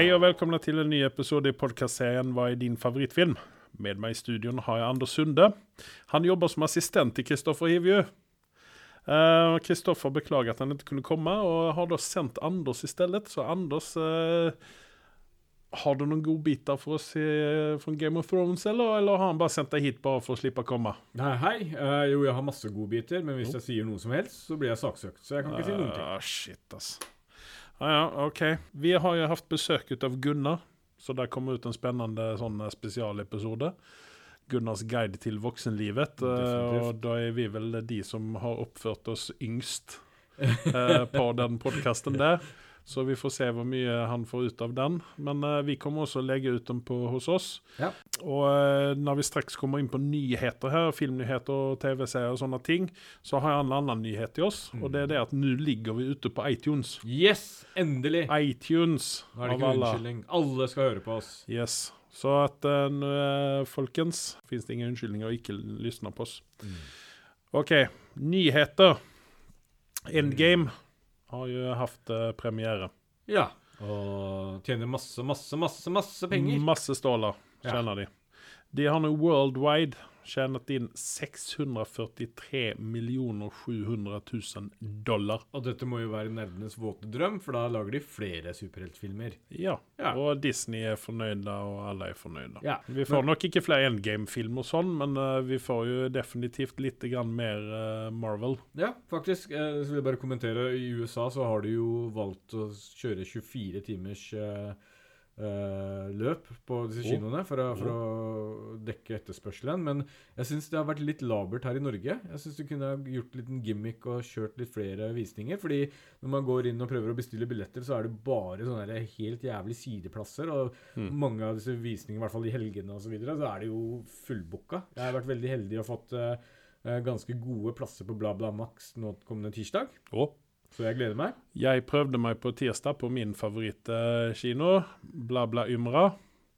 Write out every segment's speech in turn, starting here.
Hei og velkommen til en ny episode i podkastserien Hva er din favorittfilm? Med meg i studion har jeg Anders Sunde. Han jobber som assistent til Kristoffer Hivju. Kristoffer beklager at han ikke kunne komme, og har da sendt Anders i stedet. Så Anders, uh, har du noen godbiter for oss i, fra Game of Thrones, eller, eller har han bare sendt deg hit bare for å slippe å komme? Nei, hei. Uh, jo, jeg har masse godbiter, men hvis jeg sier noe som helst, så blir jeg saksøkt. Så jeg kan ikke si noen ting. Ah, shit, ass. Ja, ja, OK. Vi har jo hatt besøk av Gunnar, så der kommer ut en spennende sånn eh, spesialepisode. Gunnars guide til voksenlivet. eh, Definitivt. Og da er vi vel de som har oppført oss yngst eh, på den podkasten der. Så vi får se hvor mye han får ut av den. Men uh, vi kommer også å legge ut den på, hos oss. Ja. Og uh, når vi straks kommer inn på nyheter her, filmnyheter og TV-serier og sånne ting, så har jeg en annen nyhet til oss. Og det er det at nå ligger vi ute på iTunes. Yes! Endelig! iTunes Nå er det ikke unnskyldning. Alle skal høre på oss. Yes. Så at uh, folkens, finnes det ingen unnskyldninger å ikke lysne på oss. OK, nyheter. Endgame har jo hatt eh, premiere. Ja. Og tjener masse, masse, masse masse penger. Masse stålar Ja. de. De har nå worldwide tjent inn 643 millioner 700 000 dollar. Og dette må jo være nerdenes våte drøm, for da lager de flere superheltfilmer. Ja. Ja. Og Disney er fornøyde, og alle er fornøyde. Ja. Vi får nok ikke flere endgame-filmer og sånn, men uh, vi får jo definitivt litt grann mer uh, Marvel. Ja, faktisk. Uh, Så vil jeg bare kommentere. I USA så har de jo valgt å kjøre 24 timers eh, løp på disse kinoene for, å, for å dekke etterspørselen. Men jeg syns det har vært litt labert her i Norge. Jeg syns du kunne gjort litt en gimmick og kjørt litt flere visninger. Fordi når man går inn og prøver å bestille billetter, så er det bare sånne helt jævlig sideplasser. Og Mm. mange av disse visningene, i hvert fall i helgene osv., så, videre, så er det jo fullbooka. Jeg har vært veldig heldig og fått eh, eh, ganske gode plasser på Bla Bla Max nå kommende tirsdag. Og Så jeg gleder meg. jeg prøvde meg på tirsdag på min favorittkino, Bla Bla Ymra.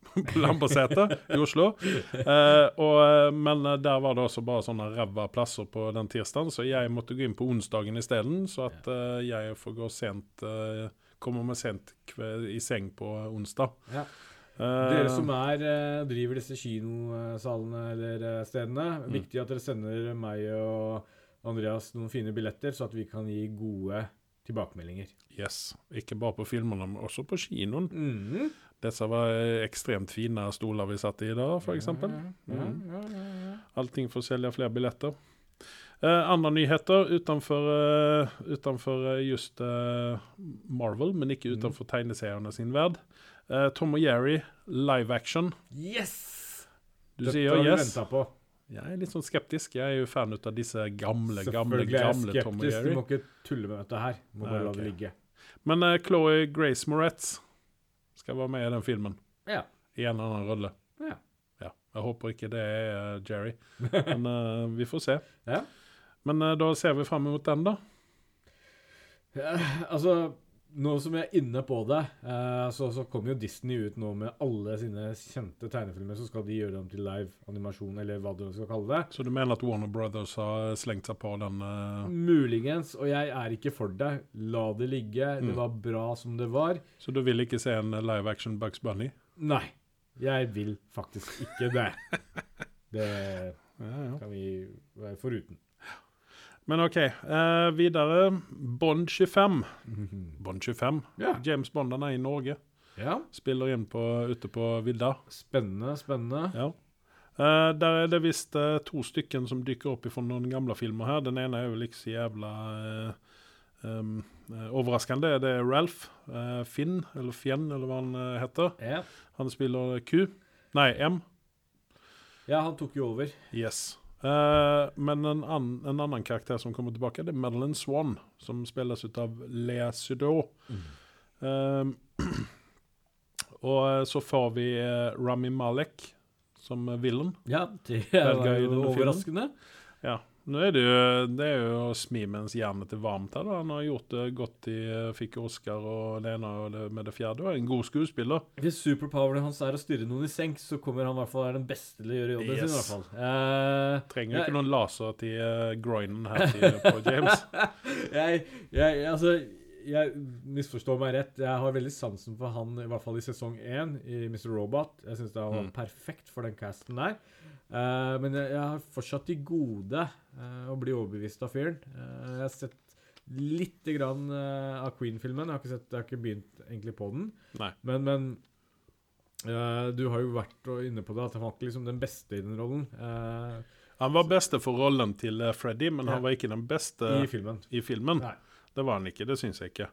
På Lambertseter i Oslo. Eh, og, eh, men eh, der var det også bare sånne ræva plasser på den tirsdagen, så jeg måtte gå inn på onsdagen isteden. Så at eh, jeg får gå sent eh, Kommer meg sent i seng på onsdag. Ja. Eh, Dere som er, driver disse kinosalene eller stedene, Mm. viktig at dere sender meg og Andreas noen fine billetter, så at vi kan gi gode tilbakemeldinger. Yes. Ikke bare på filmene, men også på kinoen. Mhm. Disse var eh, ekstremt fine stoler vi satt i i dag, f.eks. Mm. Allting for å selge flere billetter. Eh, andre nyheter utenfor, uh, utenfor eh, just uh, Marvel, men ikke Mhm. utenfor tegneseriene sin verd. Tom og Jerry live action. Yes! Du Dette sier har vi venta på. Jeg er litt sånn skeptisk. Jeg er jo fan av disse gamle, gamle, gamle Tom og skeptisk. Du må ikke tulle med dette her. Må bare Nei, la det ligge. Men uh, Chloé Grace Moretz skal være med i den filmen. Ja. I en eller annen rolle. Ja. Ja. Jeg håper ikke det er uh, Jerry, men uh, vi får se. Ja. Men da ser vi fram mot den, da. Ja, altså, nå som jeg er inne på det, eh, så, så kommer jo Disney ut nå med alle sine kjente tegnefilmer, så skal de gjøre dem til live animasjon, eller hva du skal kalle det. Så du mener at Warner Brothers har slengt seg på den uh... Muligens, og jeg er ikke for det. La det ligge. Mm. Det var bra som det var. Så du vil ikke se en live action Bugs Bunny? Nei, jeg vil faktisk ikke det. Det kan vi være foruten. Men OK, Uh, videre. Bond 25. Bond 25. Yeah. James Bond han er i Norge. Yeah. Spiller inn på, ute på vidda. Spennende, spennende. Ja. Uh, der er det visst uh, to stykken som dykker opp fra noen gamle filmer her. Den ene er jo ikke så jævla um, overraskende. Det er Ralph. Finn, eller Fjenn, eller hva han heter. Yeah. Han spiller Q. Nei, M. ja, han tok jo over. Yes. Eh, men en, an, en annen karakter som kommer tilbake, det er Madeline Swan, som spilles ut av Lea Sudot. Mm. Uh, og eh, så får vi Rami Malek som villain. Ja, det filmen. overraskende. Ja. Nå er det jo det er jo å smi mens jernet er varmt her. da. Han har gjort det godt i eh, Fikk Oscar og det ene og det med det fjerde. Og er en god skuespiller. Hvis superpoweren hans er å styre noen i senk, så kommer han i hvert fall være den beste til å gjøre jobben sin. i hvert fall. Uh, Trenger jo ikke noen laser til uh, groinen her til, på James. jeg, jeg, altså, jeg misforstår meg rett. Jeg har veldig sansen for han, i hvert fall i sesong én, i Mr. Robot. Jeg syns han var Mm. perfekt for den casten der. Uh, men jeg, jeg har fortsatt til gode uh, å bli overbevist av fyren. Uh, jeg har sett lite grann av Queen-filmen. Jeg har ikke sett, jeg har ikke begynt egentlig på den. Nei. Men, men du har jo vært inne på det, at han var ikke liksom den beste i den rollen Han var beste for rollen til Freddy, men han var ikke den beste i filmen. i filmen. Nei. Det var han ikke, det syns jeg ikke.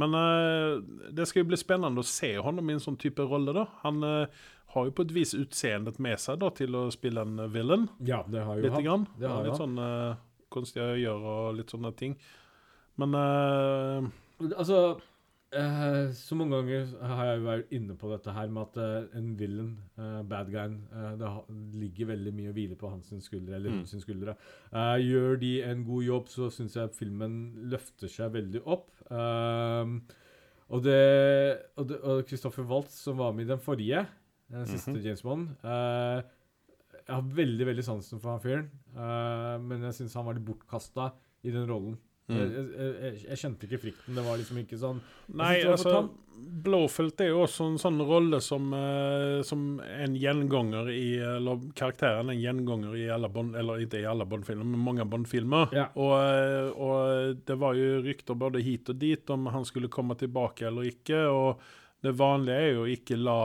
Men uh, det skal jo bli spennende å se ham i en sånn type rolle. da. Han uh, har jo på et vis utseendet med seg da, til å spille en villain. Ja, det har jo Litt. han. Det har litt sånn uh, kunstige øyer og litt sånne ting. Men Altså eh, Så mange ganger har jeg vært inne på dette her med at uh, en villain, uh, bad guyen, det ligger veldig mye å hvile på hans skuldre, eller Mm. hun skuldre. Gjør de en god jobb, så syns jeg filmen løfter seg veldig opp. Og det Og Christopher Waltz, som var med i den forrige, den siste Mhm. James Bond Jeg har veldig veldig sansen for han fyren, men jeg syns han var litt bortkasta i den rollen. Mm. Jeg, jeg, jeg, jeg kjente ikke frykten. Det var liksom ikke sånn Nei, altså Blåfelt er jo også en sånn rolle som, uh, som en gjenganger i Eller karakteren er en gjenganger i alle Bond Eller ikke i alle Bond-filmer, men mange Bond-filmer. Ja. Og, eh, og det var jo rykter både hit og dit om han skulle komme tilbake eller ikke. Og det vanlige er jo ikke la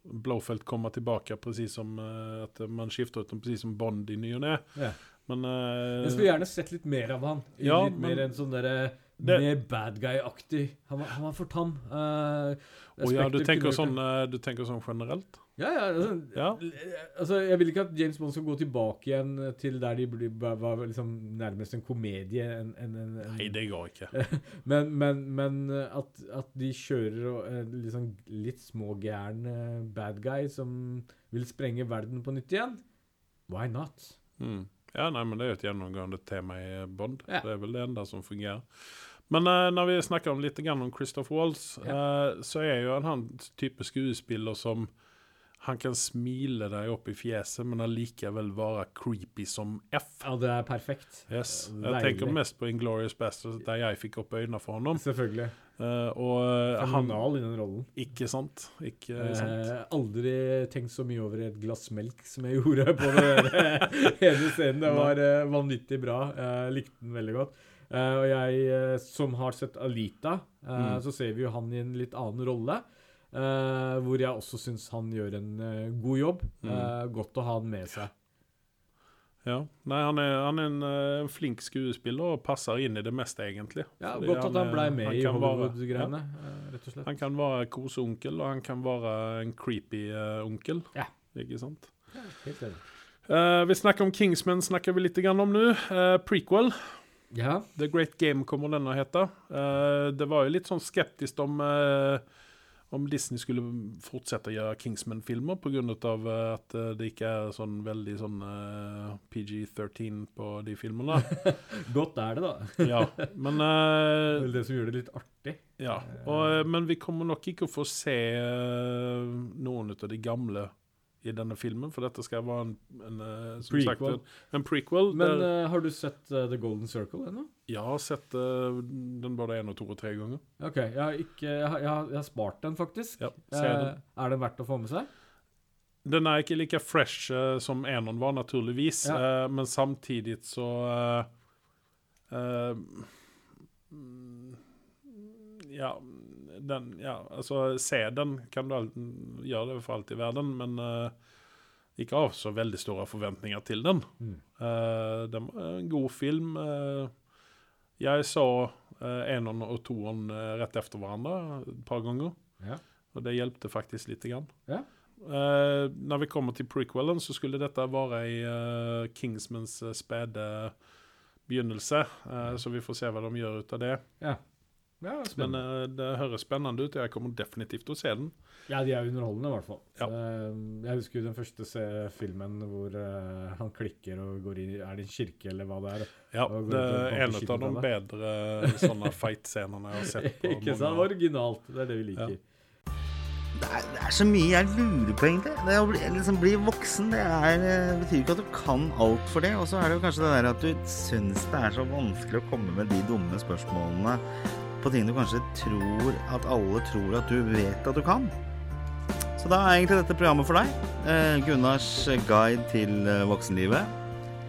Blåfelt komme tilbake, presis som uh, at man skifter ut ham presis som Bond i ny og ne. Ja. Men uh, Jeg skulle gjerne sett litt mer av han. Ja, litt mer enn en sånn derre Mer bad guy-aktig. Han, han var for tam. Uh, oh, ja, du tenker, sånn, eh, du tenker sånn generelt? Ja, ja, altså, Ja. altså Jeg vil ikke at James Bond skal gå tilbake igjen til der de ble, var liksom nærmest en komedie. En, en, en, en, Nei, det går ikke. Men, men, men at, at de kjører eh, liksom litt smågæren eh, bad guy som vil sprenge verden på nytt igjen, why not? Mm. Ja, nei, men det er jo et gjennomgående tema i Bond. Ja. Det er vel det enda som fungerer. Men uh, når vi snakker om litt om Christopher Waltz, uh, så er jo han han type skuespiller som han kan smile deg opp i fjeset, men allikevel være creepy som F. Ja, det er perfekt. Yes. Jeg tenker mest på Inglorious Bastards, der jeg fikk opp øynene for ham. Selvfølgelig. Og eh, Fenomenal i den rollen. Ikke sant? Ikke sant? Eh, aldri tenkt så mye over et glass melk som jeg gjorde på den ene scenen. Det var uh, vanvittig bra. Jeg likte den veldig godt. Uh, og jeg eh, som har sett Alita, eh, Mm. så ser vi jo han i en litt annen rolle. eh, hvor jeg også syns han gjør en eh, god jobb. Mm. Eh, godt å ha han med seg. Ja. Nei, han er, han er en en, flink skuespiller og passer inn i det meste, egentlig. Ja, Fordi Godt at han ble med han i Hollywood-greiene, ja. rett og slett. Han kan være koseonkel, og han kan være en creepy uh, onkel. Ja. Ikke sant? Ja, helt enig. Eh, vi snakker om Kingsman, snakker vi litt grann om nå. Uh, prequel, Ja. The Great Game kommer den å hete. Eh, det var jo litt sånn skeptisk om eh, om Disney skulle fortsette å gjøre Kingsman-filmer pga. Uh, at eh, det ikke er sånn veldig sånn uh, PG-13 på de filmene. Godt er det, da. ja, men Det eh, er vel det som gjør det litt artig. Ja, og, eh, men vi kommer nok ikke å få se uh, noen av de gamle i denne filmen, for dette skal være en, en, eh, Prequel. Sagt, en, en prequel. Men der, uh, har du sett uh, The Golden Circle ennå? jeg har sett uh, den både én og to og tre ganger. Ok, jeg har, ikke, jeg, har, jeg, har, jeg har spart den, faktisk. Ja, den. er den verdt å få med seg? Den er ikke like fresh som Enon var, naturligvis, Ja. men samtidig så mm, Ja, den Ja, altså, se den kan du gjøre det for alt i verden, men uh, ikke ha så veldig store forventninger til den. Mm. Uh, den var en god film. Uh, jeg så uh, Enon og uh, rett etter hverandre et par ganger. Ja. Og det hjelpte faktisk lite grann. Ja. Når vi kommer til prequelen, så skulle dette være i Kingsmans spede begynnelse. Så vi får se hva de gjør ut av det. Ja, Men spennende. eh, det høres spennende ut, jeg kommer definitivt til å se den. ja, de er underholdende, i hvert fall. Ja. Uh, jeg husker jo den første se filmen hvor uh, han klikker og går inn i Er det en kirke, eller hva det er? Ja, det er en av de bedre sånne fight-scenene jeg har sett. på Ikke sant? Originalt. Det er det vi liker. Det er, det er så mye jeg lurer på, egentlig. Det å bli, liksom, bli voksen det er, det betyr ikke at du kan alt for det. Og så er det jo kanskje det der at du syns det er så vanskelig å komme med de dumme spørsmålene på ting du kanskje tror at alle tror at du vet at du kan. Så da er egentlig dette programmet for deg. Eh, Gunnars guide til eh, voksenlivet.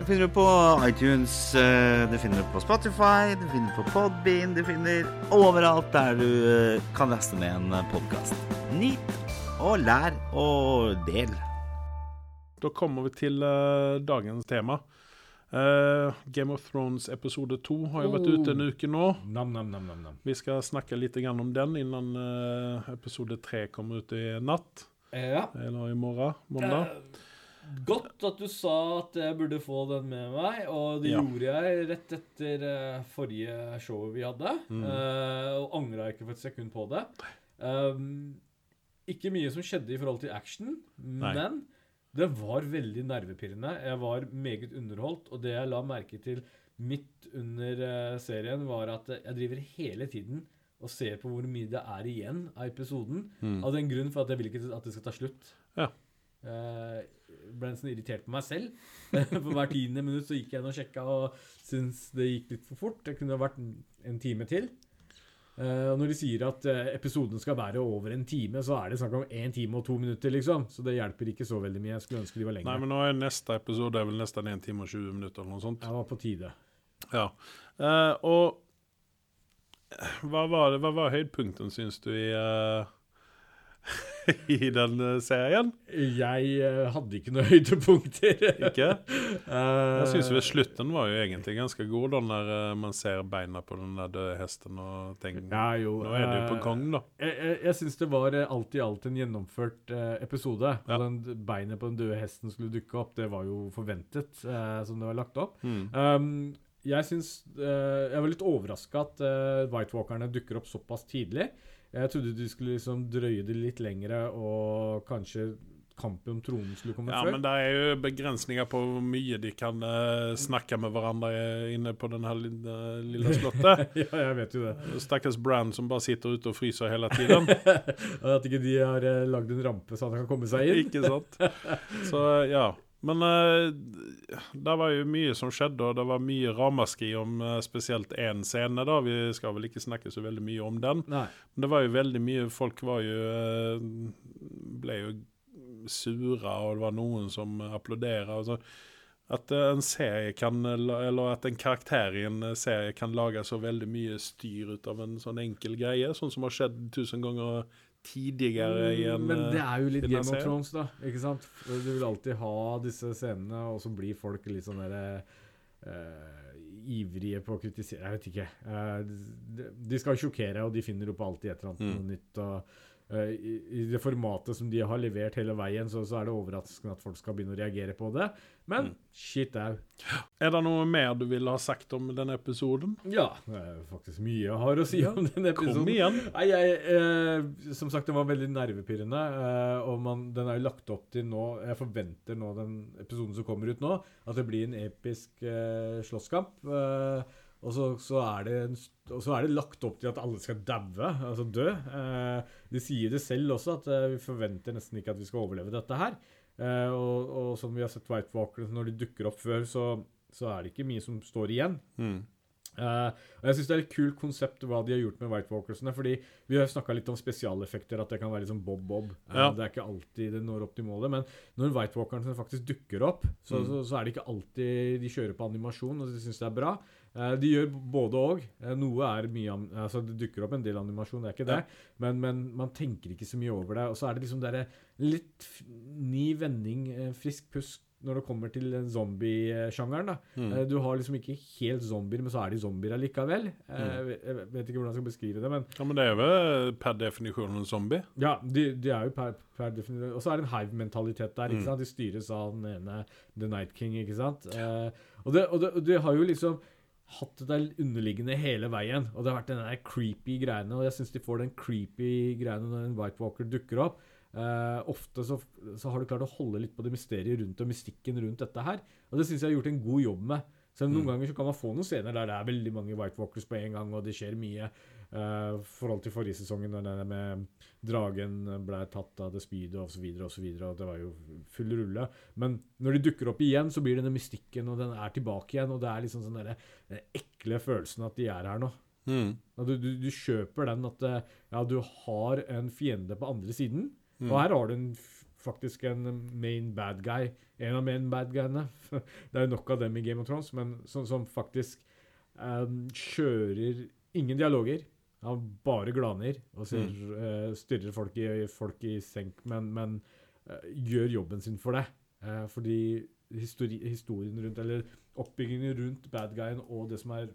Det finner du på iTunes, eh, du finner det på Spotify, du finner på Podbean, du finner overalt der du eh, kan laste ned en podkast. Nyt og lær og del. Da kommer vi til eh, dagens tema. Eh, Game of Thrones episode to har jo vært Oh. ute en uke nå. Nam, nam, nam, nam, nam. Vi skal snakke litt grann om den innan uh, episode tre kommer ut i natt. Ja. Eller i morgen, mandag. Eh, Godt at du sa at jeg burde få den med meg, og det Ja. gjorde jeg rett etter uh, forrige show vi hadde. Mm. eh, og angra ikke for et sekund på det. Um, ikke mye som skjedde i forhold til action, Nei. men det var veldig nervepirrende. Jeg var meget underholdt, og det jeg la merke til midt under eh, serien, var at jeg driver hele tiden og ser på hvor mye det er igjen av episoden. Mm. Av den grunn for at jeg vil ikke at det skal ta slutt. Ja. Eh, ble nesten irritert på meg selv. for hver tiende minutt så gikk jeg inn og sjekka og syntes det gikk litt for fort. Det kunne vært en time til. Eh, og når de sier at uh, episoden skal være over en time, så er det snakk om én time og to minutter, liksom. Så det hjelper ikke så veldig mye. Jeg skulle ønske de var Nei, men nå er neste episode er vel nesten én time og 20 minutter eller noe sånt. Det var på tide. Ja. Uh, og hva var, det, hva var høydepunkten, syns du, i, eh, i den eh, serien? Jeg eh, hadde ikke noen høydepunkter. Ikke? Eh, Jeg syns slutten var jo egentlig ganske god, eh, man ser beina på den der døde hesten og tenker Ja, jo. Nå er det jo på gang, da. Jeg, jeg, jeg syns det var alt i alt en gjennomført episode. Ja. Den beinet på den døde hesten skulle dukke opp, det var jo forventet, som det var lagt opp. Mm. Um, jeg synes, Jeg var litt overraska at White Walkerne dukker opp såpass tidlig. Jeg trodde du skulle liksom drøye det litt lengre, og kanskje kampen om tronen skulle komme Ja, før. men det er jo begrensninger på hvor mye de kan uh, snakke med hverandre inne på denne her lille, lille slottet. ja, jeg vet jo det. Stakkars Brand som bare sitter ute og fryser hele tiden. At ikke de har uh, lagd en rampe så han kan komme seg inn. Ikke sant? Så ja. Men uh, det var jo mye som skjedde, og det var mye ramaskri om uh, spesielt én scene. da. Vi skal vel ikke snakke så veldig mye om den. Nei. Men det var jo veldig mye Folk var jo uh, Ble jo sure, og det var noen som applauderte. og så at eh, en serie kan, eller at en karakter i en serie kan lage så veldig mye styr ut av en sånn enkel greie, sånn som har skjedd tusen ganger tidligere i en Men det eh, er jo litt Game of. Thrones, da. Ikke sant? Du vil alltid ha disse scenene, og så blir folk litt sånn derre uh, ivrige på å kritisere Jeg vet ikke. Uh, de, de skal sjokkere, og de finner opp alltid et eller annet Mm. nytt. og eh, i, I det formatet som de har levert hele veien, så, så er det overraskende at folk skal begynne å reagere på det. Men Mm. shit au. Er det noe mer du ville ha sagt om denne episoden? Ja, det er faktisk mye jeg har å si om denne episoden. Kom igjen! Nei, jeg, eh, som sagt, det var veldig nervepirrende. Eh, og man, den er jo lagt opp til nå Jeg forventer nå den episoden som kommer ut nå, at det blir en episk eh, slåsskamp. Eh, og så, så, det og så er det lagt opp til at alle skal daue, altså dø. Eh, de sier det selv også, at eh, vi forventer nesten ikke at vi skal overleve dette her. Eh, og, og som vi har sett White Walkers, når de dukker opp før, så, så er det ikke mye som står igjen. Mm. Eh, og jeg synes det er et kult konsept hva de har gjort med White Walkersene. fordi vi har snakka litt om spesialeffekter, at det kan være sånn bob-bob. Eh, Ja. Det er ikke alltid det når opp til målet. Men når White Walkerne faktisk dukker opp, så, Mm. så, så er det ikke alltid de kjører på animasjon, og de syns det er bra. Uh, de gjør både òg. noe er mye altså Det dukker opp en del animasjon, det er ikke det. Men, men man tenker ikke så mye over det. Og så er det liksom der, litt ny vending, frisk pusk, når det kommer til den zombie-sjangeren. Mm. Eh, Du har liksom ikke helt zombier, men så er de zombier allikevel. Eh, Mm. Jeg vet- ikke hvordan jeg skal beskrive det, men Ja, men det er vel per definisjon en zombie? ja, de, de er jo per, per definisjon Og så er det en hive-mentalitet der. ikke Mm. sant? De styres av den ene The Night King, ikke sant? Eh, og, det, og, det, og det har jo liksom hatt det der underliggende hele veien. Og det har vært den der creepy greiene, og jeg syns de får den creepy greiene når en White Walker dukker opp. Eh, ofte så, så har du klart å holde litt på det mysteriet rundt og mystikken rundt dette her. Og det syns jeg har gjort en god jobb med. Selv om noen Mm. ganger så kan man få noen scener der det er veldig mange White Walkers på en gang, og det skjer mye. Uh, forhold til forrige sesongen, når det med dragen ble tatt av det Speed osv., og, så videre, og, så videre, og det var jo full rulle. Men når de dukker opp igjen, så blir denne mystikken, og den er tilbake igjen, og det er liksom sånn derre den ekle følelsen at de er her nå. Mm. Du, du, du kjøper den at eh, ja, du har en fiende på andre siden. Mm. Og her har du en, faktisk en main bad guy. En av main bad guyene. Det er jo nok av dem i Game of Thrones, men som, som faktisk um, kjører ingen dialoger. Han bare glaner og sier, mm. uh, styrrer folk i, folk i senk, men, men uh, gjør jobben sin for det. Uh, fordi histori historien rundt, eller oppbyggingen rundt bad guyen og det som er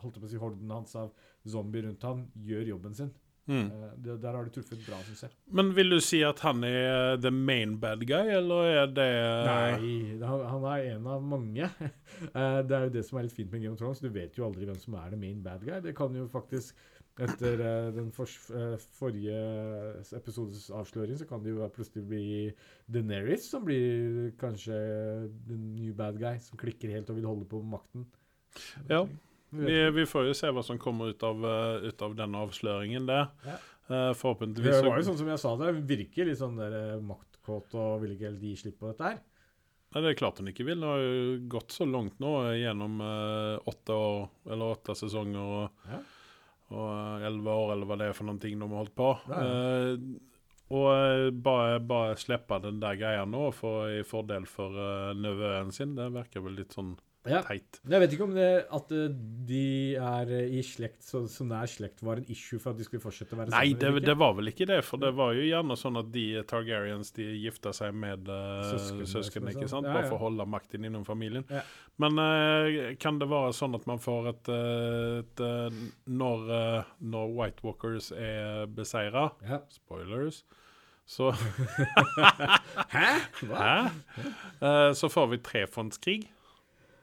holdt jeg på å si, horden hans av zombier rundt han, gjør jobben sin. Mm. Eh, der har de truffet bra, syns jeg. Men vil du si at han er the main bad guy, eller er det Nei, han er en av mange. Eh, det er jo det som er litt fint med Game of Thrones. Du vet jo aldri hvem som er the main bad guy. Det kan jo faktisk Etter eh, den for, forrige episodes avsløring, så kan det jo plutselig bli Deneris som blir kanskje the new bad guy, som klikker helt og vil holde på makten. Ja. Vi Vi, får jo se hva som kommer ut av, eh, ut av denne avsløringen der. Ja. Eh, forhåpentligvis Det var jo sånn som jeg sa det, virker litt sånn der eh, maktkåt og vil ikke helt gi slipp på dette her. Nei, det er klart hun ikke vil. Det har jo gått så langt nå gjennom eh, åtte år, eller åtte sesonger og, Ja. og elleve år, eller hva det er for noen ting de har holdt på. Ja, Eh, og bare, bare slippe den der greia nå for, i fordel for uh, nevøen sin, det virker vel litt sånn Ja. teit. Jeg vet ikke om det at eh, de er eh, i slekt, så, så nær slekt var en issue for at de skulle fortsette å være Nei, sammen. det, det var vel ikke det, for det var jo gjerne sånn at de Targaryens de gifta seg med uh, Søsken, ikke sånn. sant? Ja, Bare for å holde makten innom familien. Ja. Men uh, kan det være sånn at man får et, et eh, når, uh, når White Walkers er beseira, Ja. spoilers, så Hæ? Hva? Hæ? Uh, så får vi trefrontskrig.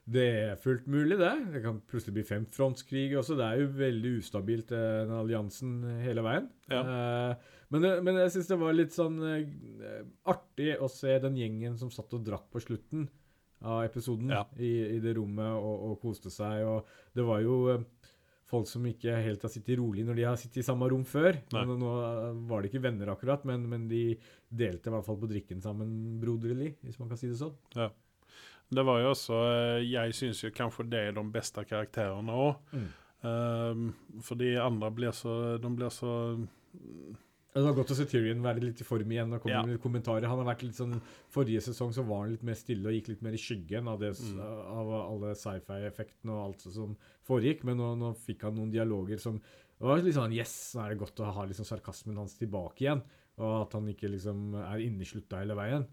Det er fullt mulig, det. Det kan plutselig bli femfrontskrig også. Det er jo veldig ustabilt, eh, den alliansen hele veien. Ja. Eh, men, men jeg syns det var litt sånn eh, artig å se den gjengen som satt og drakk på slutten av episoden Ja. i, i det rommet og, og koste seg. Og det var jo eh, folk som ikke helt har sittet rolig når de har sittet i samme rom før. Nå eh, var de ikke venner akkurat, men, men de delte i hvert fall på drikken sammen broderlig, hvis man kan si det sånn. Det var jo også eh, Jeg syns jo kanskje det er de beste karakterene òg. Mm. for de andre blir så De blir så Det var godt å se Tyrion være litt i form igjen og komme Ja. med kommentarer. Han har vært litt sånn, Forrige sesong så var han litt mer stille og gikk litt mer i skyggen av, det, Mm. av alle sci-fi-effektene og alt som foregikk, men nå, nå fikk han noen dialoger som det var litt sånn Yes, nå er det godt å ha liksom sarkasmen hans tilbake igjen, og at han ikke liksom er inneslutta hele veien.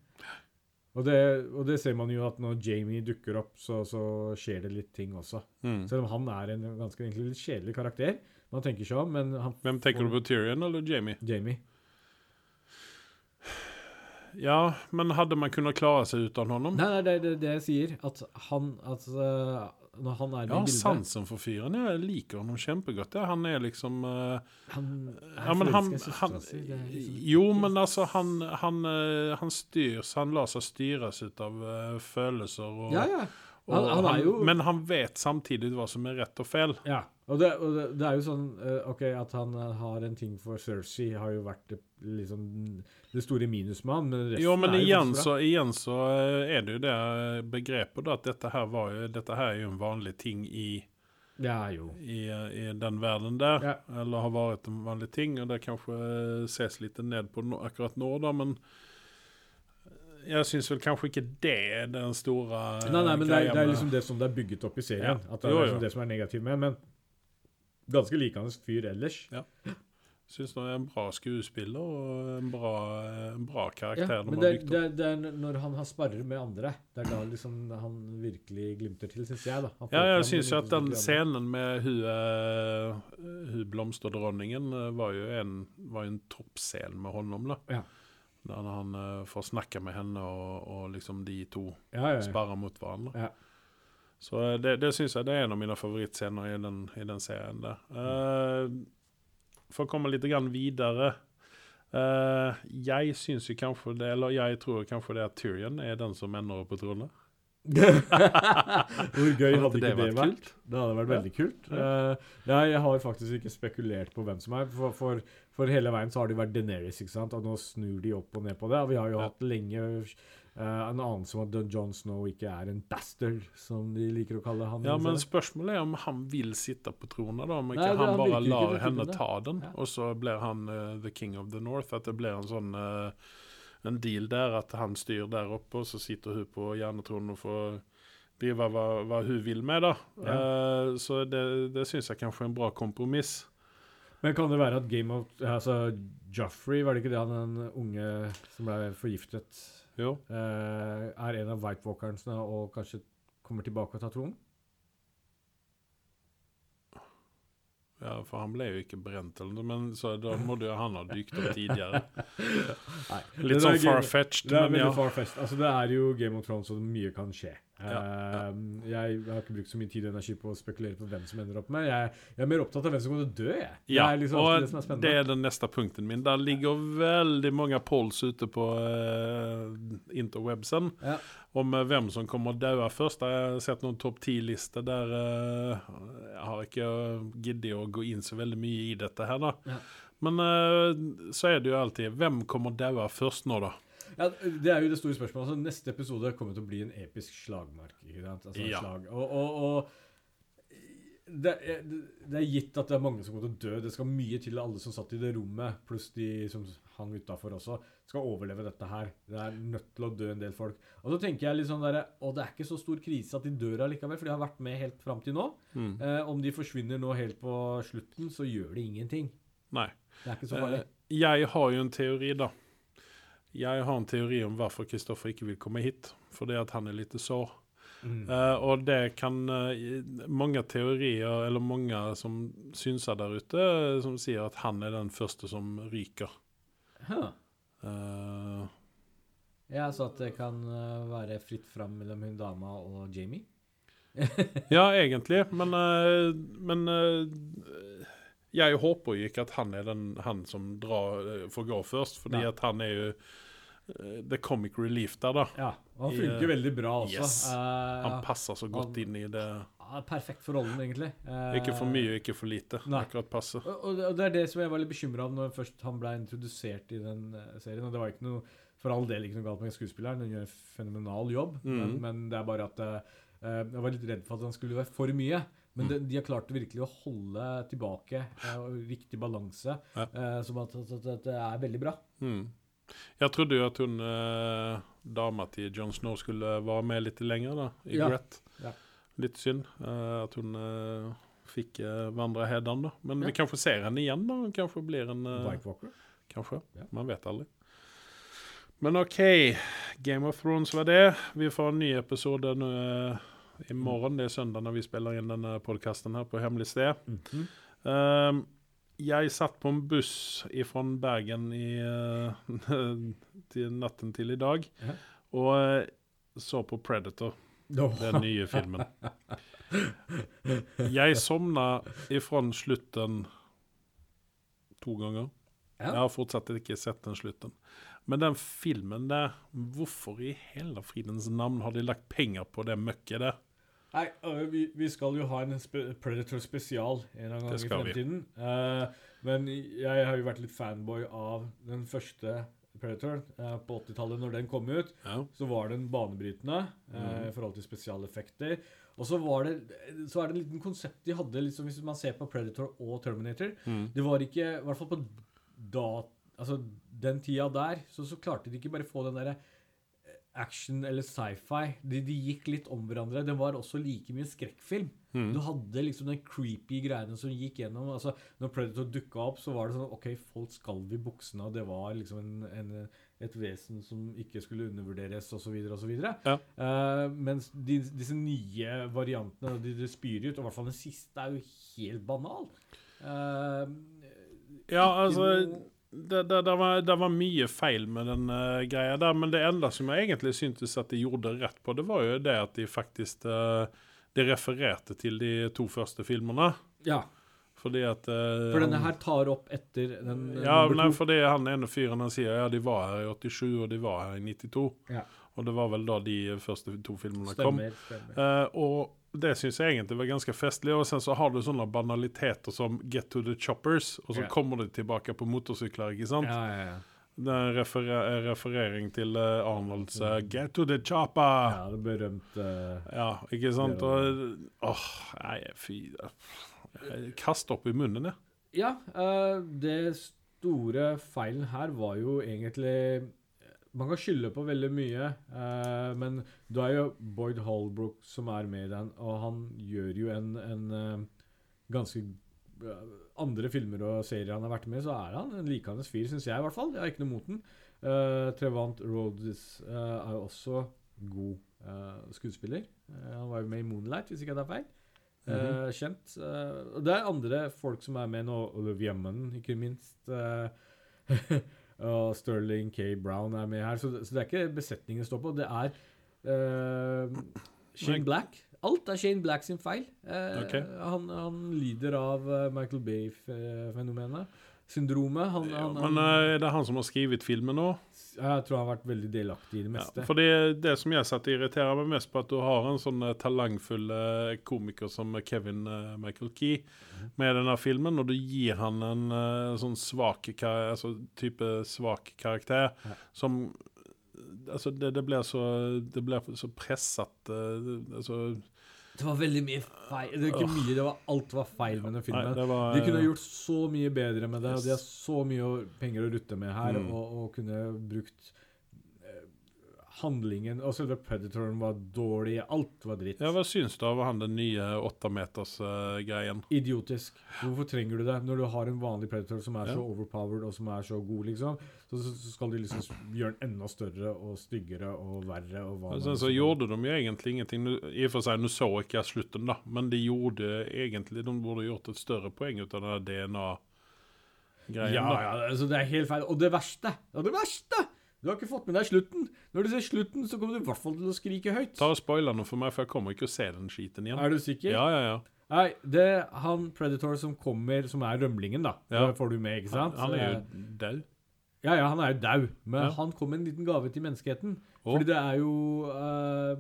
Og det, og det ser man jo at når Jamie dukker opp, så, så skjer det litt ting også. mm. Selv om han er en ganske egentlig litt kjedelig karakter. Man tenker ikke om, men han Hvem tenker du på, Tyrion eller Jamie? Jamie. Ja, men hadde man kunnet klare seg uten honom? Nei, nei, det er det, det jeg sier. At han at, uh, Når han er med ja, i bildet sansen for fyren. Jeg liker ham kjempegodt. Ja, han er liksom uh, Han er ja, men han, han, han liksom Jo, men altså, han, han, eh, han styrs Han lar seg styres ut av uh, følelser og, Ja, ja. Og Han, han jo Men han vet samtidig hva som er rett og feil. Ja. Og det, og det, det er jo sånn eh, OK, at han eh, har en ting for Cersei, har jo vært liksom det store minus med han, men resten Jo, men er igjen så, igjen så eh, er det jo det begrepet da, at dette her, var jo, dette her er jo en vanlig ting i, ja, jo i, i den verden der. Ja. Eller har vært en vanlig ting, og det kanskje ses litt ned på no, akkurat nå, da, men jeg syns vel kanskje ikke det er den store Nei, nei, men det er, det er liksom det som det er bygget opp i serien. Ja. At det er Jo, jo. liksom det som er negativt med Men ganske likende fyr ellers. Ja. Syns han er en bra skuespiller og en bra, en bra karakter Ja, men det, det, det er når han har sparrer med andre, det er da liksom han virkelig glimter til, syns jeg. da. Han Ja, jeg syns jo at den scenen med hun, hun blomsterdronningen eh, var jo en, var en toppscene med honom, da. Ja. Der han uh, får snakke med henne, og, og liksom de to Ja, ja, ja. sparrer mot hverandre. Ja. Så eh, det, det syns jeg det er en av mine favorittscener i den, i den serien der. Uh, for å komme litt grann videre uh, Jeg syns jo kanskje det, eller jeg tror kanskje det at Tyrion er den som ender opp på tronen. Hvor gøy hadde Hadde ikke det det vært vært? kult? Det hadde vært Ja. veldig kult. Uh, ja, jeg har faktisk ikke spekulert på hvem som er, for, for, for hele veien så har det vært Deneris, ikke sant? og nå snur de opp og ned på det. Og vi har jo Ja. hatt lenge uh, en anelse om at John Snow ikke er en bastard, som de liker å kalle han. Ja, men spørsmålet er om han vil sitte på trona, da. Om Nei, ikke det- han han bare lar henne ta den, Ja. og så blir han uh, the king of the north. At det blir en sånn uh, en deal der, at han styr der oppe, og så sitter hun på hjernetronen og får drive hva, hva hun vil med, da. Ja. Så det, det syns jeg kanskje er en bra kompromiss. Men kan det være at Game of Altså, Joffrey, var det ikke det han den unge som ble forgiftet, Jo. eh, er en av White Walkersene og kanskje kommer tilbake og tar tronen? Ja, for han ble jo ikke brent, eller noe, men så da måtte jo han ha dykt opp tidligere. Nei. Litt sånn far-fetched, Det er men veldig ja. far-fetched. Altså, det er jo Game of Thrones, og mye kan skje. Ja, ja. Eh, Jeg har ikke brukt så mye tid og energi på å spekulere på hvem som ender opp med. Jeg, jeg er mer opptatt av hvem som kommer til å dø. Jeg. Ja, det er liksom og det som er det er den neste punkten min. Der ligger veldig mange polls ute på uh, interwebsen Ja. om eh, hvem som kommer å dø først. Jeg har sett noen topp ti-lister der uh, Jeg har ikke giddet å gå inn så veldig mye i dette her, da. Men uh, så er det jo alltid Hvem kommer å dø først nå, da? Ja, det er jo det store spørsmålet. Altså, neste episode kommer til å bli en episk slagmark. Altså, Ja. slag. Og, og, og det, er, det er gitt at det er mange som kommer til å dø. Det skal mye til alle som satt i det rommet, pluss de som hang utafor også, skal overleve dette her. Det er nødt til å dø en del folk. Og så tenker jeg litt sånn der, Og det er ikke så stor krise at de dør allikevel, for de har vært med helt fram til nå. Mm. Eh, om de forsvinner nå helt på slutten, så gjør det ingenting. Nei. Det er ikke så farlig. Eh, jeg har jo en teori, da. Jeg har en teori om hvorfor Kristoffer ikke vil komme hit. Fordi at han er litt sår. Mm. Uh, og det kan uh, Mange teorier, eller mange som synser der ute, eh, som sier at han er den første som ryker. Huh. Uh, Jeg sa at det kan være fritt fram mellom hun dama og Jamie. ja, egentlig, men, men jeg håper jo ikke at han er den han som drar, får gå først, fordi Nei. at han er jo the comic relief der, da. Ja, og han I, funker eh, veldig bra også. yes. Eh, Han passer så godt han- inn i det. perfekt for rollen, egentlig. Uh, Ikke for mye, ikke for lite. Nei. Akkurat passe. Og, og det- er det som jeg var litt bekymra av når først han ble introdusert i den eh, serien. Og det var ikke noe for all del ikke noe galt med skuespilleren, han gjør en fenomenal jobb. Men, Mhm. men det er bare at eh, eh, jeg var litt redd for at han skulle være for mye. Men de, de har klart virkelig å holde tilbake eh, riktig balanse. Ja. eh, som at, at, at det er veldig bra. Mm. Jeg trodde jo at hun eh, dama til Jon Snow skulle være med litt lenger, da, i Ja. Gret. Ja. Litt synd eh, at hun eh, fikk eh, vandre hedan, da. Men Ja. vi kanskje ser henne igjen, da. Hun kanskje blir en eh, White Walker. Kanskje. Ja. Man vet aldri. Men OK. Game of Thrones var det. Vi får en ny episode nå eh, i morgen. Det er søndag når vi spiller inn denne podkasten her på hemmelig sted. Mhm. Ehm, jeg satt på en buss fra Bergen i, eh, til natten til i dag Ja. og eh, så på Predator, den nye filmen. Jeg sovna ifra slutten to ganger. Ja. Jeg har fortsatt ikke sett den slutten. Men den filmen der, hvorfor i hele fridens navn har de lagt penger på det møkket der? Nei, øh, vi, vi skal jo ha en spe Predator spesial en eller annen gang i fremtiden. Uh, men jeg har jo vært litt fanboy av den første Predator uh, på 80-tallet. Når den kom ut, Ja. så var den banebrytende Mhm. i forhold til spesialeffekter. Og så, var det, så er det en liten konsept de hadde, liksom, hvis man ser på Predator og Terminator. Mm. Det var ikke, i hvert fall på da, altså den tida der, så, så klarte de ikke bare få den derre action eller sci-fi. De, de gikk litt om hverandre. Det var også like mye skrekkfilm. Mm. Du hadde liksom den creepy greiene som gikk gjennom. altså Når Predator dukka opp, så var det sånn OK, folk skalv i buksene, og det var liksom en, en, et vesen som ikke skulle undervurderes, osv., osv. Ja. Uh, mens de, disse nye variantene, de, de spyr ut, og i hvert fall den siste, er jo helt banal. Uh, Ja, altså det, det, det, var, det var mye feil med den uh, greia der, men det enda som jeg egentlig syntes at de gjorde rett på, det var jo det at de faktisk uh, De refererte til de to første filmene. Ja, Fordi at uh, for denne her tar opp etter den Ja, nei, fordi han ene fyren han sier ja, de var her i 87, og de var her i 92. Ja. Og det var vel da de første to filmene kom. Stemmer. stemmer. Eh, og det syns jeg egentlig var ganske festlig. Og sen så har du sånne banaliteter som 'Get to the choppers', og så yeah. kommer de tilbake på motorsykler, ikke sant? Ja, ja, ja. Det er en referer referering til uh, Arnolds uh, 'Get to the chopper'. Ja, det berømte Ja, ikke sant? Og Åh, nei, fy Kast opp i munnen, jeg. Ja, det store feilen her var jo egentlig Man kan skylde på veldig mye, eh, men du er jo Boyd Holbrook som er med i den, og han gjør jo en, en eh, ganske eh, Andre filmer og serier han har vært med i, så er han en likandes fyr, syns jeg i hvert fall. Jeg har ikke noe mot den. Uh, Trevant Rhodes uh, er jo også god uh, skuespiller. Han var jo med i Moonlight, hvis ikke jeg tar feil. Eh, kjent. Eh, det er andre folk som er med nå. Olivia Munn, ikke minst. og Sterling K. Brown er med her. Så, så det er ikke besetningen står på. Det er uh, Shane Black. Alt er Shane Black sin feil. Uh, okay. han, han lider av eh, Michael Bay-fenomenet. Syndromet. Han, Ja, han, men han, eh, er det han som har skrevet filmen nå? jeg tror han har vært veldig delaktig i det Ja, meste. for det, det som jeg satt irriterer meg mest på, at du har en sånn eh, talentfull eh, komiker som Kevin Michael Key Mhm. med denne filmen, og du gir han en sånn svak altså, type svak karakter Ja. som Altså, det, det blir så Det blir så presset altså, Det var veldig mye feil. Det var ikke mye, det var alt var feil med den filmen. Nei, var De kunne eh, gjort så mye bedre med det, Yes. de har så mye penger å rutte med her, Mm. og, og kunne brukt handlingen Og selve Predatoren var dårlig. Alt var dritt. Ja, Hva syns du av han den nye åttemeters-greien? Idiotisk. Hvorfor trenger du det? Når du har en vanlig Predator som er Ja. så overpowered og som er så god, liksom, så, så skal de liksom gjøre den enda større og styggere og verre og hva altså, så gjorde de jo egentlig ingenting. I og for seg, nå så ikke jeg slutten, da, men de gjorde egentlig De burde gjort et større poeng ut av den DNA-greien. Ja, da. ja, altså det er helt feil. Og det verste Og det verste! Du har ikke fått med deg slutten. Når du ser slutten, så kommer du i hvert fall til å skrike høyt. Ta og spoiler noe for meg, for jeg kommer ikke å se den skiten igjen. Er du sikker? Ja, ja, ja. Nei, det er han Predator som kommer, som er rømlingen, da. Ja. Det får du med, ikke sant? han er jo død. Ja, ja, han er jo dau, men Ja. han kom med en liten gave til menneskeheten. Oh. Fordi det er jo uh,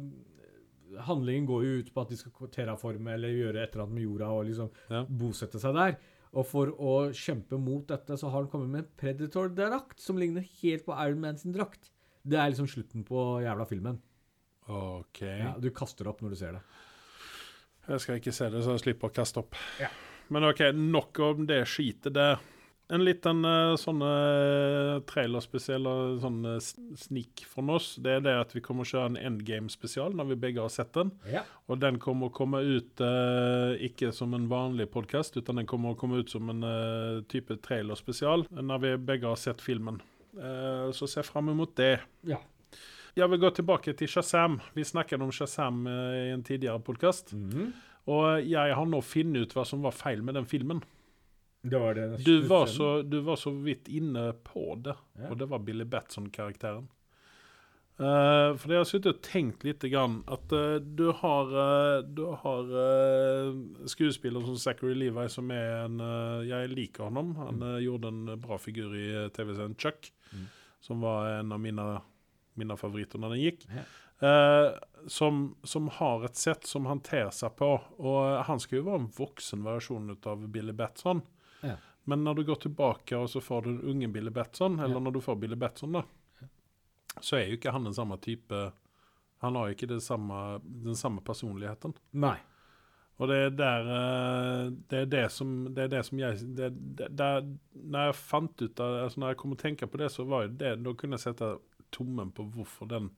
Handlingen går jo ut på at de skal terraforme eller gjøre et eller annet med jorda og liksom Ja. bosette seg der. Og for å kjempe mot dette, så har han kommet med en Predator-drakt som ligner helt på Iron Man sin drakt. Det er liksom slutten på jævla filmen. OK. Ja, du kaster opp når du ser det. Jeg skal ikke se det, så jeg slipper å kaste opp. Ja. Men OK, nok om det skitet der. En liten uh, sånn uh, trailerspesiell og sånn eh, sneak fra oss, det er det at vi kommer å kjøre en endgame-spesial når vi begge har sett den. Ja. Og den kommer å komme ut eh, ikke som en vanlig podkast, utan den kommer å komme ut som en eh, type trailerspesial når vi begge har sett filmen. Eh, så se fram imot det. ja. Jeg vil gå tilbake til Shazam. Vi snakket om Shazam eh, i en tidligere podkast. Mhm. Og jeg har nå funnet ut hva som var feil med den filmen. Det var det. Du var så, du var så vidt inne på det, Ja. og det var Billy Batson-karakteren. Uh, for jeg har sittet og tenkt litt grann at uh, du har, uh, du har skuespiller som Zachary Levi, som er en Jeg liker ham. Han eh, gjorde en bra figur i TV-serien Chuck, Mm. som var en av mine, mine favoritter når den gikk. Eh, som, som har et sett som han ter seg på. Og han skal jo være en voksen versjon av Billy Batson. Men når du går tilbake og så får du den unge Billy Batson, eller Ja. når du får Billy Batson, da, så er jo ikke han den samme type Han har jo ikke det samme, den samme personligheten. Nei. Og det er der eh, Det er det som, det er det som jeg det, det, der, Når jeg fant ut av altså Når jeg kom og tenkte på det, så var jo det Da kunne jeg sette tommen på hvorfor den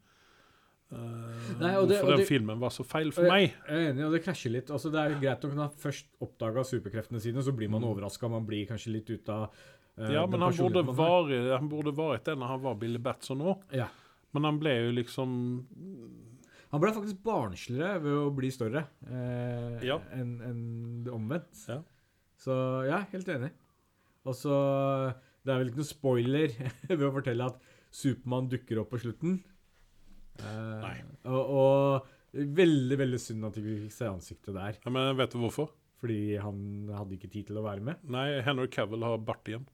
eh, Nei, og det- Hvorfor den det- filmen var så feil for Og meg. Jeg er enig, og det krasjer litt. Altså, det er greit å kunne ha først oppdaga superkreftene sine, så blir man Mm. overraska. Man blir kanskje litt ut av uh, Ja, men han burde, var, han burde vært det når han var Billy Batson òg. Ja. Men han ble jo liksom Han ble faktisk barnsligere ved å bli større eh, Ja. enn en det omvendt. Ja. Så ja, helt enig. Og så Det er vel ikke noe spoiler ved å fortelle at Supermann dukker opp på slutten. Eh, Nei. Og, og veldig, veldig synd at vi fikk se ansiktet der. ja, Men vet du hvorfor? Fordi han hadde ikke tid til å være med. Nei, Henry Cavill har bart igjen.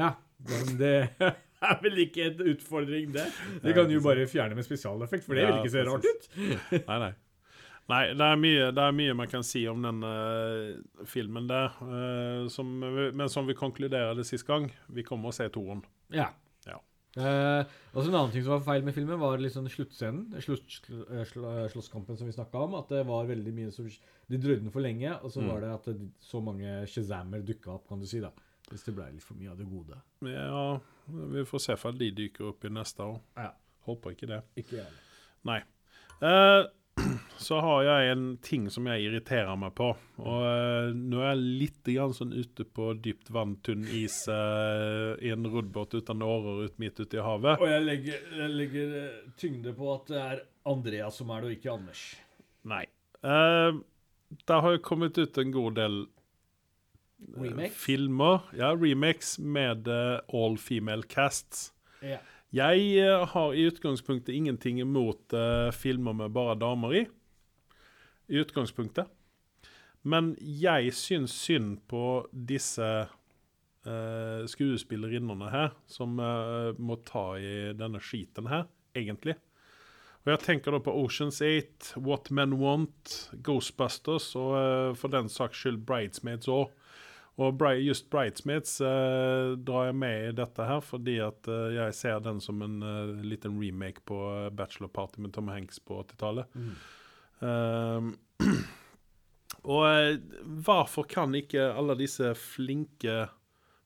Ja, men det er vel ikke en utfordring, det. Det kan du jo bare fjerne med spesialeffekt, for det vil ikke se rart ut. Nei, nei. Nei, det er mye, det er mye man kan si om den eh, filmen der. eh, som, men som vi konkluderte sist gang, vi kommer å se toeren. Ja. Eh, også En annen ting som var feil med filmen, var liksom sluttscenen. Slutt, sl eh, eh, slåsskampen som vi snakka om. At det var veldig mye som De drøyde den for lenge, og så Mm. var det at det, så mange Shazammer dukka opp, kan du si. da Hvis det ble litt for mye av det gode. Ja, vi får se om de dyker opp i neste år. Ja. Håper ikke det. Ikke jeg. Nei. Eh, så har jeg en ting som jeg irriterer meg på. Og uh, nå er jeg litt grann sånn ute på dypt vann, tynn is, uh, i en roddbåt uten årer ut midt ute i havet. Og jeg legger, jeg legger eh, tyngde på at det er Andreas som er det, og ikke Anders. Nei. Uh, det har kommet ut en god del Remakes? filmer. Ja, remakes med uh, all female casts. Ja. Jeg har i utgangspunktet ingenting imot uh, filmer med bare damer i. I utgangspunktet. Men jeg syns synd på disse uh, skuespillerinnene her, som eh, må ta i denne skiten her, egentlig. Og jeg tenker da på Oceans 8, What Men Want, Ghostbusters og eh, for den saks skyld Bridesmaids òg. Og just Bridesmaids eh, drar jeg med i dette her fordi at eh, jeg ser den som en eh, liten remake på eh, Bachelor Party med Tom Hanks på 80-tallet. Mm. Ehm, og eh, hvorfor kan ikke alle disse flinke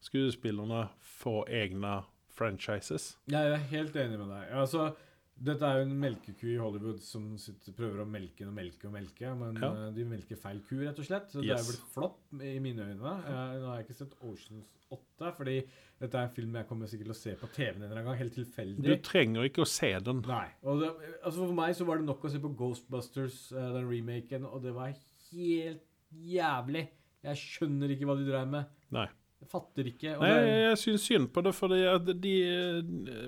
skuespillerne få egne franchises? Jeg er helt enig med deg. Altså, dette er jo en melkeku i Hollywood som sitter, prøver å melke og melke og melke, men Ja. eh, de melker feil ku, rett og slett. Så det er blitt flopp i mine øyne. Eh, nå har jeg ikke sett Oceans 8, fordi dette er en film jeg kommer sikkert til å se på TV-en en gang, helt tilfeldig. Du trenger ikke å se den. Nei. Det, altså for meg så var det nok å se på Ghostbusters, eh, den remaken, og det var helt jævlig. Jeg skjønner ikke hva de dreiv med. Nei. Jeg fatter ikke. Nei, det, jeg, syns synd på det, fordi at de,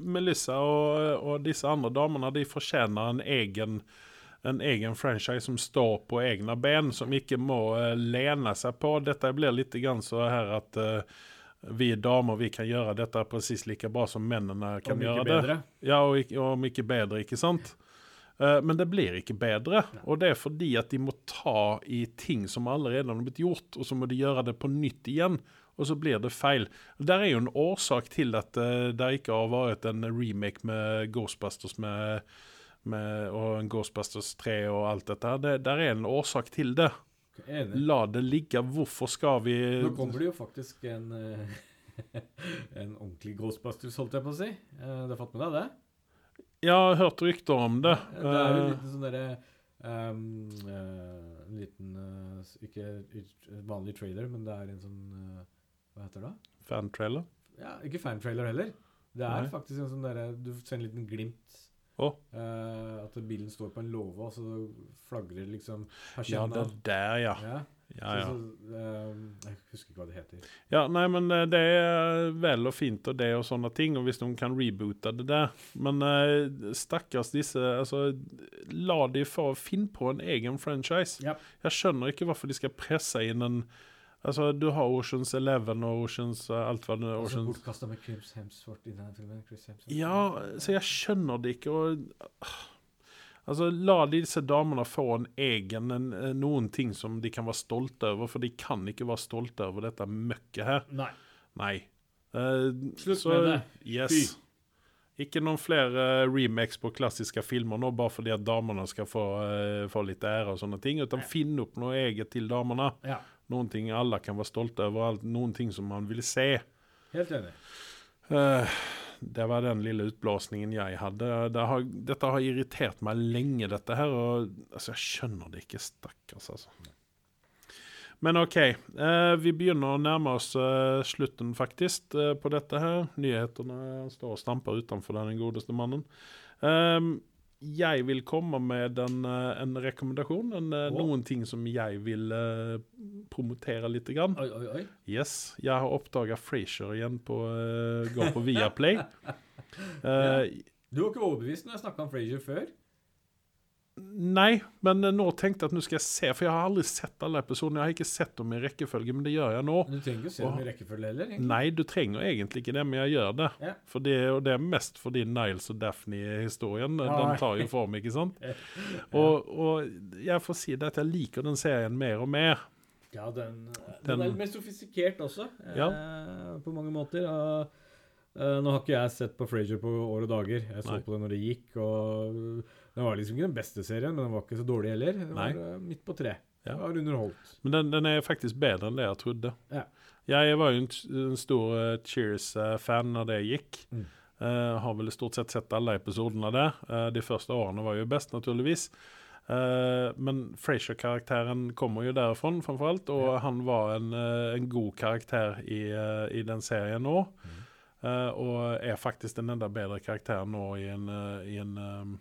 Melissa og, og disse andre damene de fortjener en egen en egen franchise som står på egne ben, som ikke må uh, lene seg på. Dette blir litt grann så her at uh, vi damer vi kan gjøre dette presis like bra som mennene kan gjøre det. bedre. Ja, og, og om ikke bedre, ikke sant? Uh, men det blir ikke bedre. Og det er fordi at de må ta i ting som allerede har blitt gjort, og så må de gjøre det på nytt igjen. Og så blir det feil. Der er jo en årsak til at eh, det ikke har vært en remake med Ghostbusters med, med, og en Ghostbusters 3 og alt dette. Det, der er en årsak til det. Enig. La det ligge. Hvorfor skal vi Nå kommer det jo faktisk en eh, En ordentlig Ghostbusters, holdt jeg på å si. Eh, Du har fått med deg det? Ja, Jeg har hørt rykter om det. Det er jo en liten sånn derre ehm, eh, En liten uh, Ikke vanlig trailer, men det er en sånn eh, Hva heter det? Fantrailer. Ja, ikke fantrailer heller. Det er Nei. faktisk en sånn derre Du ser en liten glimt. Å. Uh, at bilen står på en låve, og så flagrer liksom Ja, det er der, ja. Ja. Ja, ja. Så, så, uh, jeg husker ikke hva det heter. Ja, nei, men eh, det er vel og fint og det og sånne ting, og hvis noen kan reboote det der. Men uh, stakkars disse altså, La de få finne på en egen franchise. Ja. Jeg skjønner ikke hvorfor de skal presse inn en Altså, du har Oceans Eleven og Oceans eh, Alt hva det er. Oceans bortkasta med Chris Hemsworth i denne filmen. Chris Hemsworth. Ja, så jeg skjønner det ikke. Og, altså, la disse damene få en egen en, eh, noen ting som de kan være stolte over, for de kan ikke være stolte over dette møkket her. Nei. Nei. Uh, Slutt så- med det. Yes. Ikke noen flere remakes på klassiske filmer nå, bare fordi at damene skal få, uh, få litt ære og sånne ting. Utan finn opp noe eget til damene. Ja, Noen ting alle kan være stolte over, noen ting som man vil se. helt enig. Uh, det var den lille utblåsningen jeg hadde. Det har, dette har irritert meg lenge, dette her. Og altså, jeg skjønner det ikke. Stakkars, altså. Men OK. eh, vi begynner å nærme oss eh, slutten, faktisk, eh, på dette her. Nyhetene står og stamper utenfor den godeste mannen. Jeg vil komme med en, eh, en rekommendasjon. En, wow. Noen ting som jeg vil uh, promotere litt. Grann. Oi, oi, oi. Yes, jeg har oppdaga Frasier igjen på uh, Går på Viaplay. Eh, Du var ikke overbevist når jeg snakka om Frasier før. Nei, men nå tenkte jeg at nå skal jeg se, for jeg har aldri sett alle episodene. Jeg har ikke sett dem i rekkefølge, men det gjør jeg nå. Du trenger ikke se dem i rekkefølge heller. egentlig. Nei, du trenger egentlig ikke det, men jeg gjør det. Ja. Det, og det er mest fordi Niles og Daphne-historien. Den tar jo form, ikke sant? Og, og jeg får si det at jeg liker den serien mer og mer. Ja, den, den, Den- er litt mer sofistikert også, Ja. eh, på mange måter. Og, Eh, nå har ikke jeg sett på Frasier på år og dager. Jeg så Nei. på det når det gikk, og den var liksom ikke den beste serien, men den var ikke så dårlig heller. Den Nei. var eh, midt på tre. Ja. Det var underholdt. Men den, den er faktisk bedre enn det jeg trodde. Ja. Jeg var jo en, en stor eh, Cheers-fan når det gikk. Mm. Uh, har vel stort sett sett alle episodene der. Uh, de første årene var jo best, naturligvis. Uh, men Frasier-karakteren kommer jo derfra, framfor alt, og Ja. han var en, en god karakter i, i den serien nå. Mm. Og er faktisk den enda bedre karakteren nå i en, i en, eh,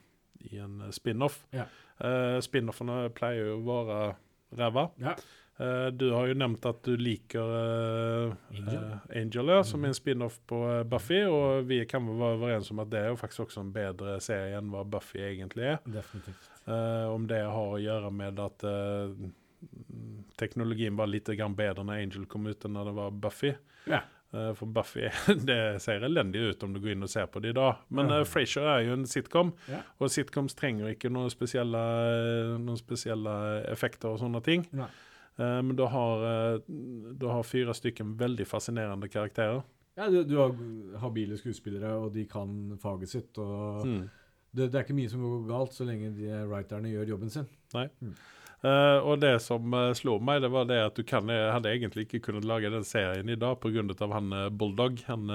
i en spin-off. Ja. Uh, Spin-offene pleier jo å være ræva. Ja. Uh, du har jo nevnt at du liker uh, Angel. uh, Angel ja, som Mhm. er en spin-off på eh, Buffy, og vi kan vel være overens om at det er jo faktisk også en bedre serie enn hva Buffy egentlig er. Definitivt. Eh, om det har å gjøre med at eh, teknologien var litt grann bedre når Angel kom ut enn når det var Buffy. Ja. Eh, for Buffy det ser elendig ut om du går inn og ser på det i dag. Men Ja. uh, Frasier er jo en sitcom, Ja. og sitcoms trenger ikke noen spesielle, noen spesielle effekter og sånne ting. Nei. Eh, men du har, eh, du har fire stykker veldig fascinerende karakterer. Ja, du, du har habile skuespillere, og de kan faget sitt. og Mm. det, det er ikke mye som går galt så lenge de writerne gjør jobben sin. Eh, og det som uh, slo meg, det var det at du kan, hadde egentlig ikke kunnet lage den serien i dag pga. han uh, Bulldog. Han,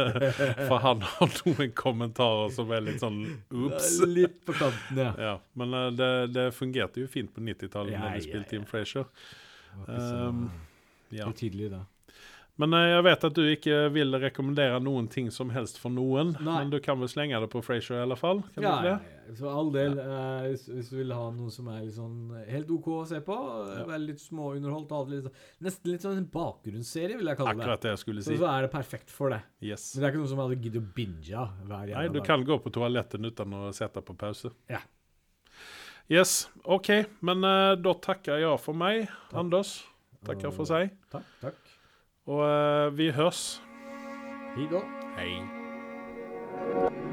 for han har noen kommentarer som er litt sånn ops. Litt på kanten, ja. Ja, men det, det fungerte jo fint på 90-tallet Ja, når vi ja, spilte ja. Det var ikke så Um, Ja. høytidelig, da. Men eh, jeg vet at du ikke vil rekommendere noen ting som helst for noen. Nei. Men du kan vel slenge det på Frasier i alle fall? Kan Ja, du ja, ja. Så all del, eh, hvis, hvis du vil ha noe som er sånn helt OK å se på, Ja. være litt småunderholdt, litt, sånn- nesten litt sånn en bakgrunnsserie, vil jeg kalle det. Akkurat det jeg skulle si. så er det perfekt for det. Yes. Men det er ikke noe som jeg hadde giddet å binge hver Nei, du dag. kan gå på toaletten uten å sette på pause. Ja. Yes, OK. Men uh, da takker jeg for meg, Anders. Takker for seg. Takk. takk. Og eh, vi høres. Hei da. Hei.